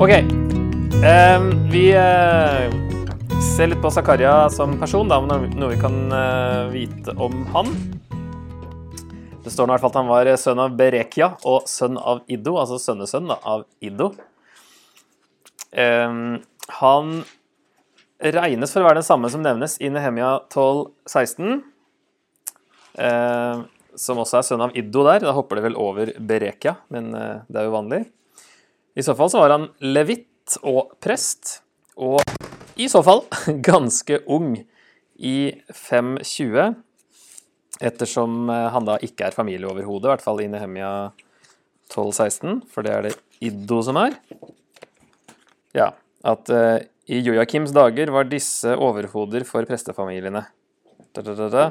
OK. Um, vi uh, ser litt på Zakaria som person, da, noe noe vi kan uh, vite om han. Det står nå i hvert fall at han var sønn av Berekia og sønn av Iddo, altså sønnesønn av Iddo. Um, han regnes for å være den samme som nevnes i Nehemia 12,16. Eh, som også er sønn av Iddo der. Da hopper det vel over Berekia, men eh, det er jo vanlig. I så fall så var han levitt og prest, og i så fall ganske ung i 520, ettersom eh, han da ikke er familieoverhode, i hvert fall i Nehemia 12,16, for det er det Iddo som er. Ja, at uh, i Joakims dager var disse overhoder for prestefamiliene. Da, da, da.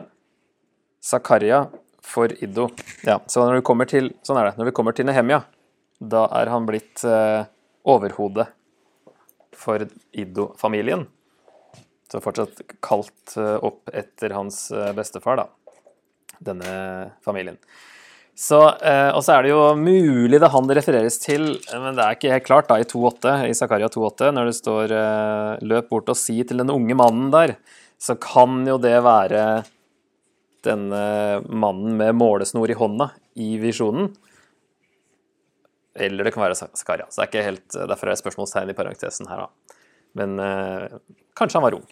Zakaria for Iddo. Ja, så når vi kommer til, sånn er det. Når vi kommer til Nehemia, da er han blitt eh, overhode for Iddo-familien. Så fortsatt kalt eh, opp etter hans eh, bestefar, da. Denne familien. Så, eh, og så er det jo mulig det han refereres til, men det er ikke helt klart da i 2.8, i Zakaria 2.8, når det står eh, 'løp bort og si til den unge mannen der', så kan jo det være denne mannen med målesnor i hånda i visjonen. Eller det kan være Zakaria. Så det er ikke helt, derfor er det spørsmålstegn i parentesen her, da. Men eh, kanskje han var ung.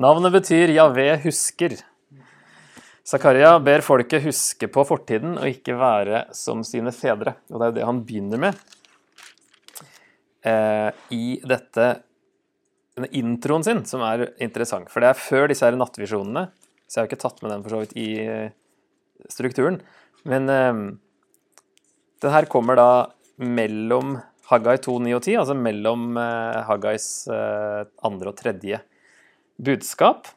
Navnet betyr 'Javé husker'. Zakaria ber folket huske på fortiden og ikke være som sine fedre. Og det er jo det han begynner med eh, i dette introen sin, som er interessant. For det er før disse her nattvisjonene, så jeg har ikke tatt med den for så vidt i eh, strukturen. Men eh, den her kommer da mellom Haggai 2, 9 og 10, altså mellom eh, Haggais eh, andre og tredje budskap.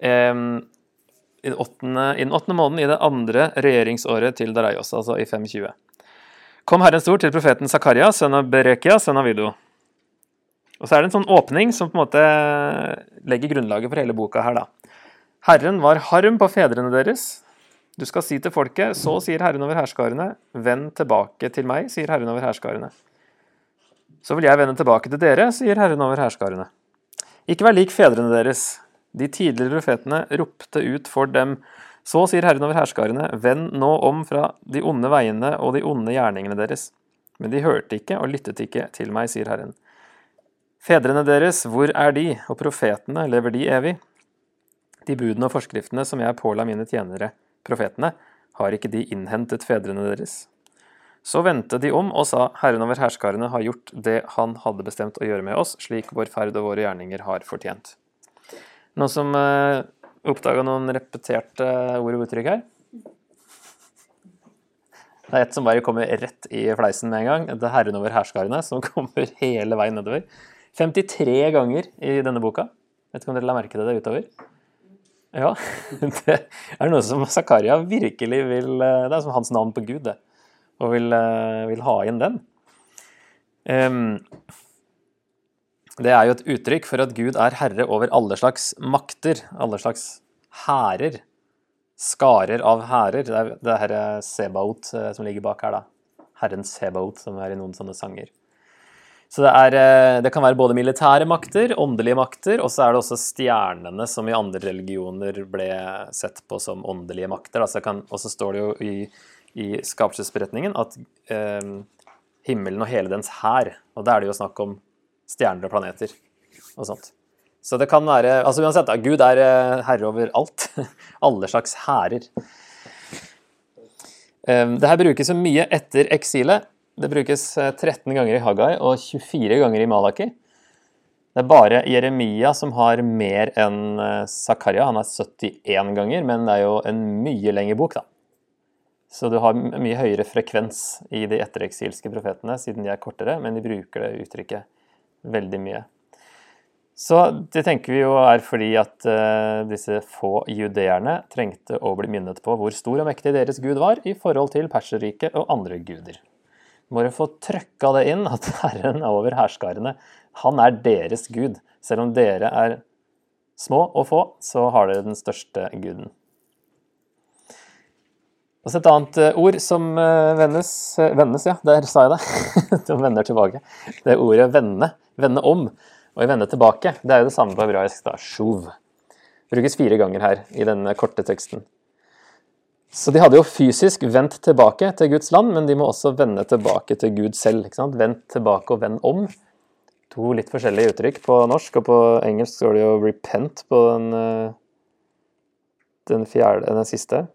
I åttende, I den åttende måneden i det andre regjeringsåret til Daraios, altså i 520. Kom Herrens ord til profeten Zakaria, sønn av Berekia, sønn av Vido. Og så er det en sånn åpning som på en måte legger grunnlaget for hele boka her, da. Herren var harm på fedrene deres. Du skal si til folket, så sier Herren over herskarene, vend tilbake til meg, sier Herren over herskarene. Så vil jeg vende tilbake til dere, sier Herren over herskarene. Ikke vær lik fedrene deres. De tidligere profetene ropte ut for dem, så sier Herren over herskarene, vend nå om fra de onde veiene og de onde gjerningene deres. Men de hørte ikke og lyttet ikke til meg, sier Herren. Fedrene deres, hvor er de, og profetene, lever de evig? De budene og forskriftene som jeg påla mine tjenere, profetene, har ikke de innhentet fedrene deres? Så vendte de om og sa, Herren over herskarene har gjort det han hadde bestemt å gjøre med oss, slik vår ferd og våre gjerninger har fortjent. Noen som eh, oppdaga noen repeterte ord og uttrykk her? Det er et som bare kommer rett i fleisen med en gang. Det er Herren over herskarene, som kommer hele veien nedover. 53 ganger i denne boka. Vet ikke om dere la merke til det utover? Ja. Det er noe som Zakaria virkelig vil eh, Det er som hans navn på Gud, det. Og vil, eh, vil ha inn den. Det er jo et uttrykk for at Gud er herre over alle slags makter, alle slags hærer. Skarer av hærer. Det er det herre Sebaot eh, som ligger bak her, da. Herren Sebaot, som er i noen sånne sanger. Så det, er, eh, det kan være både militære makter, åndelige makter, og så er det også stjernene som i andre religioner ble sett på som åndelige makter. Og så står det jo i, i skapelsesberetningen at eh, himmelen og hele dens hær, og da er det jo snakk om stjerner og planeter og sånt. Så det kan være Altså uansett, da, Gud er eh, herre over alt. Alle slags hærer. Um, det her brukes jo mye etter eksilet. Det brukes 13 eh, ganger i Haggai og 24 ganger i Malaki. Det er bare Jeremia som har mer enn eh, Zakaria. Han er 71 ganger, men det er jo en mye lengre bok, da. Så du har mye høyere frekvens i de ettereksilske profetene, siden de er kortere, men de bruker det uttrykket veldig mye. Så det tenker vi jo er fordi at uh, disse få judeerne trengte å bli minnet på hvor stor og mektig deres gud var i forhold til Perserriket og andre guder. Bare få trøkka det inn at Herren er over herskarene. Han er deres gud. Selv om dere er små og få, så har dere den største guden. Og så et annet eh, ord som eh, vendes eh, Vendes, ja, der sa jeg det. som vender tilbake. Det er ordet 'vende'. Vende om. Og i 'vende tilbake' det er jo det samme på hebraisk. da, shuv. Brukes fire ganger her i denne korte teksten. Så de hadde jo fysisk vendt tilbake til Guds land, men de må også vende tilbake til Gud selv. ikke sant? Vend tilbake og vend om. To litt forskjellige uttrykk på norsk, og på engelsk står det jo 'repent' på den, den, fjerde, den siste.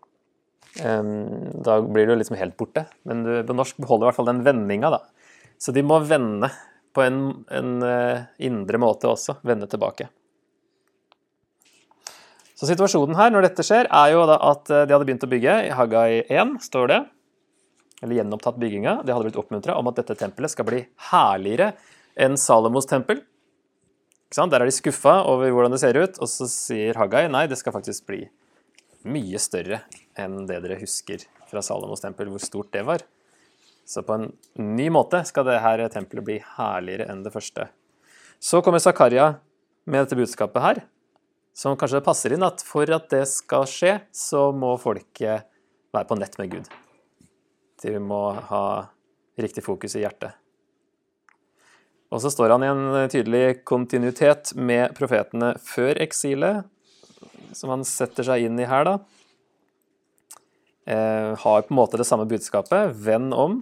Da blir du liksom helt borte. Men du, på norsk beholder i hvert fall den vendinga, da. Så de må vende på en, en uh, indre måte også. Vende tilbake. Så situasjonen her når dette skjer, er jo at eh, de hadde begynt å bygge. I Haggai 1 står det, eller gjenopptatt bygginga. De hadde blitt oppmuntra om at dette tempelet skal bli herligere enn Salomos tempel. Der er de skuffa over hvordan det ser ut, og så sier Haggai nei, det skal faktisk bli mye større enn det dere husker fra Salomos tempel, hvor stort det var. Så på en ny måte skal dette tempelet bli herligere enn det første. Så kommer Zakaria med dette budskapet her, som kanskje passer inn at for at det skal skje, så må folket være på nett med Gud. De må ha riktig fokus i hjertet. Og så står han i en tydelig kontinuitet med profetene før eksilet, som han setter seg inn i her, da, eh, har på en måte det samme budskapet. Venn om.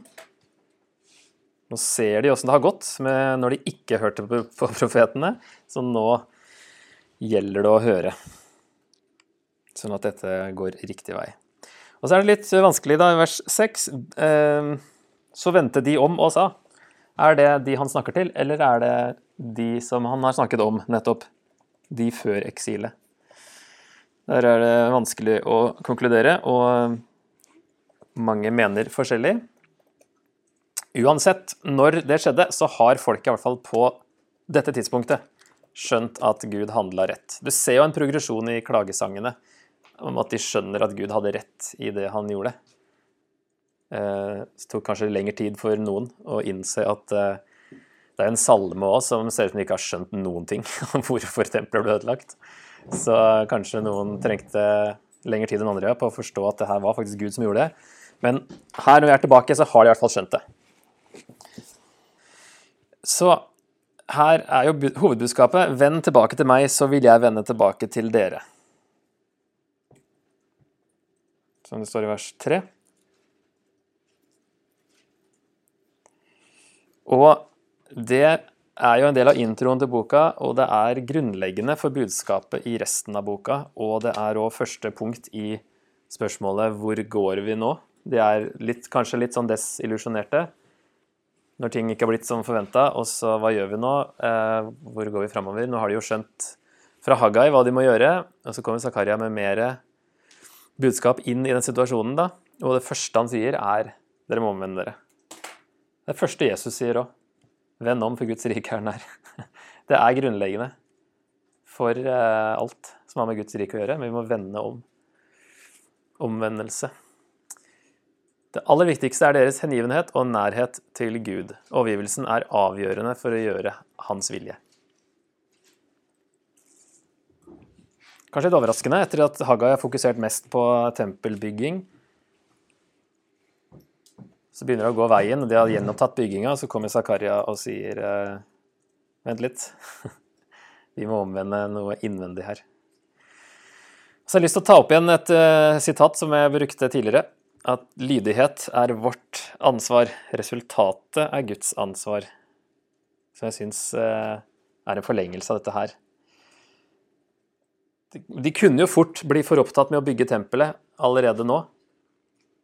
Nå ser de åssen det har gått når de ikke hørte på profetene, så nå gjelder det å høre. Sånn at dette går riktig vei. Og så er det litt vanskelig, da, i vers 6. Eh, så vendte de om og sa. Er det de han snakker til, eller er det de som han har snakket om, nettopp? De før eksilet? Der er det vanskelig å konkludere, og mange mener forskjellig. Uansett, når det skjedde, så har folket i hvert fall på dette tidspunktet skjønt at Gud handla rett. Du ser jo en progresjon i klagesangene om at de skjønner at Gud hadde rett i det han gjorde. Eh, det tok kanskje lengre tid for noen å innse at eh, det er en salme òg som ser ut som de ikke har skjønt noen ting om hvorfor tempelet ble ødelagt. Så kanskje noen trengte lengre tid enn andre på å forstå at det her var faktisk Gud som gjorde det. Men her når vi er tilbake, så har de i hvert fall skjønt det. Så her er jo hovedbudskapet 'Vend tilbake til meg, så vil jeg vende tilbake til dere'. Som det står i vers 3. Og det er jo en del av introen til boka, og det er grunnleggende for budskapet i resten av boka. Og det er òg første punkt i spørsmålet 'Hvor går vi nå?' De er litt, kanskje litt sånn desillusjonerte når ting ikke har blitt som forventa. Og så hva gjør vi nå? Eh, hvor går vi framover? Nå har de jo skjønt fra Haggai hva de må gjøre, og så kommer Zakaria med mer budskap inn i den situasjonen. da. Og det første han sier, er 'Dere må omvende dere'. Det første Jesus sier òg. Vend om, for Guds rike er nær. Det er grunnleggende for eh, alt som har med Guds rike å gjøre, men vi må vende om. Omvendelse. Det aller viktigste er deres hengivenhet og nærhet til Gud. Overgivelsen er avgjørende for å gjøre hans vilje. Kanskje litt overraskende etter at Haggai har fokusert mest på tempelbygging så begynner det å gå veien, og de har gjenopptatt bygginga. Så kommer Zakaria og sier eh, Vent litt. Vi må omvende noe innvendig her. Så jeg har lyst til å ta opp igjen et uh, sitat som jeg brukte tidligere. At lydighet er vårt ansvar. Resultatet er Guds ansvar. Som jeg syns uh, er en forlengelse av dette her. De kunne jo fort bli for opptatt med å bygge tempelet allerede nå.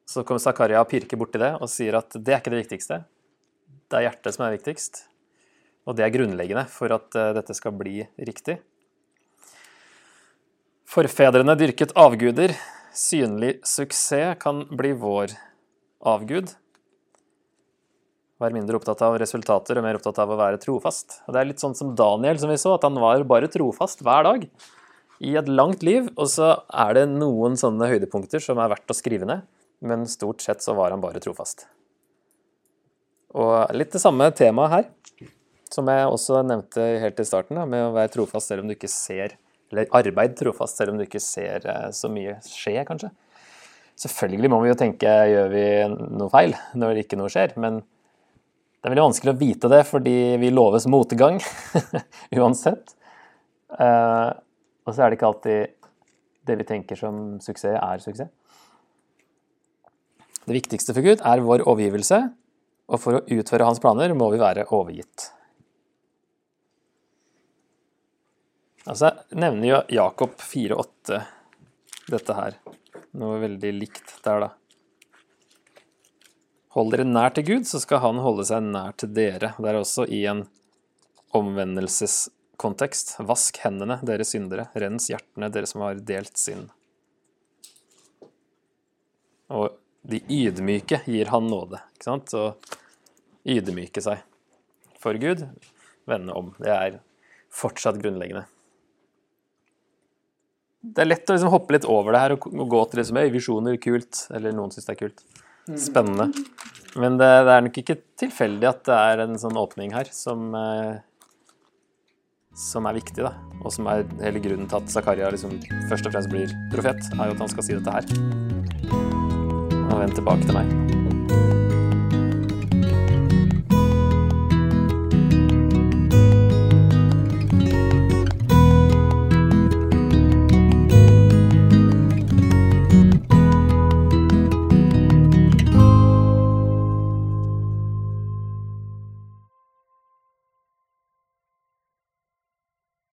Så kommer Zakaria og pirker borti det og sier at det er ikke det viktigste. Det er hjertet som er viktigst. Og det er grunnleggende for at eh, dette skal bli riktig. Forfedrene dyrket avguder. Synlig suksess kan bli vår avgud. Være mindre opptatt av resultater og mer opptatt av å være trofast. Og Det er litt sånn som Daniel, som vi så, at han var bare trofast hver dag i et langt liv. Og så er det noen sånne høydepunkter som er verdt å skrive ned men stort sett så var han bare trofast. Og litt det samme temaet her, som jeg også nevnte helt i starten, med å være trofast selv om du ikke ser Eller arbeid trofast selv om du ikke ser eh, så mye skje, kanskje. Selvfølgelig må vi jo tenke gjør vi noe feil når ikke noe skjer, men det er veldig vanskelig å vite det fordi vi loves motgang uansett. Uh, og så er det ikke alltid det vi tenker som suksess, er suksess. Det viktigste for Gud er vår overgivelse, og for å utføre hans planer må vi være overgitt. Altså, jeg nevner jo Jakob 4,8 dette her. Noe veldig likt der, da. Hold dere nær til Gud, så skal han holde seg nær til dere. Det er også i en omvendelseskontekst. Vask hendene, dere syndere. Rens hjertene, dere som har delt synd. Og de ydmyke gir han nåde. ikke sant? Så ydmyke seg for Gud, vende om. Det er fortsatt grunnleggende det er lett å liksom hoppe litt over det her og gå til det som er visjoner, kult. Eller noen syns det er kult. Spennende. Men det, det, er nok ikke tilfeldig at det er en sånn åpning her som, eh, som er viktig, da. Og som er hele grunnen til at Zakaria liksom først og fremst blir profet, er jo at han skal si dette her. Og vend tilbake til meg.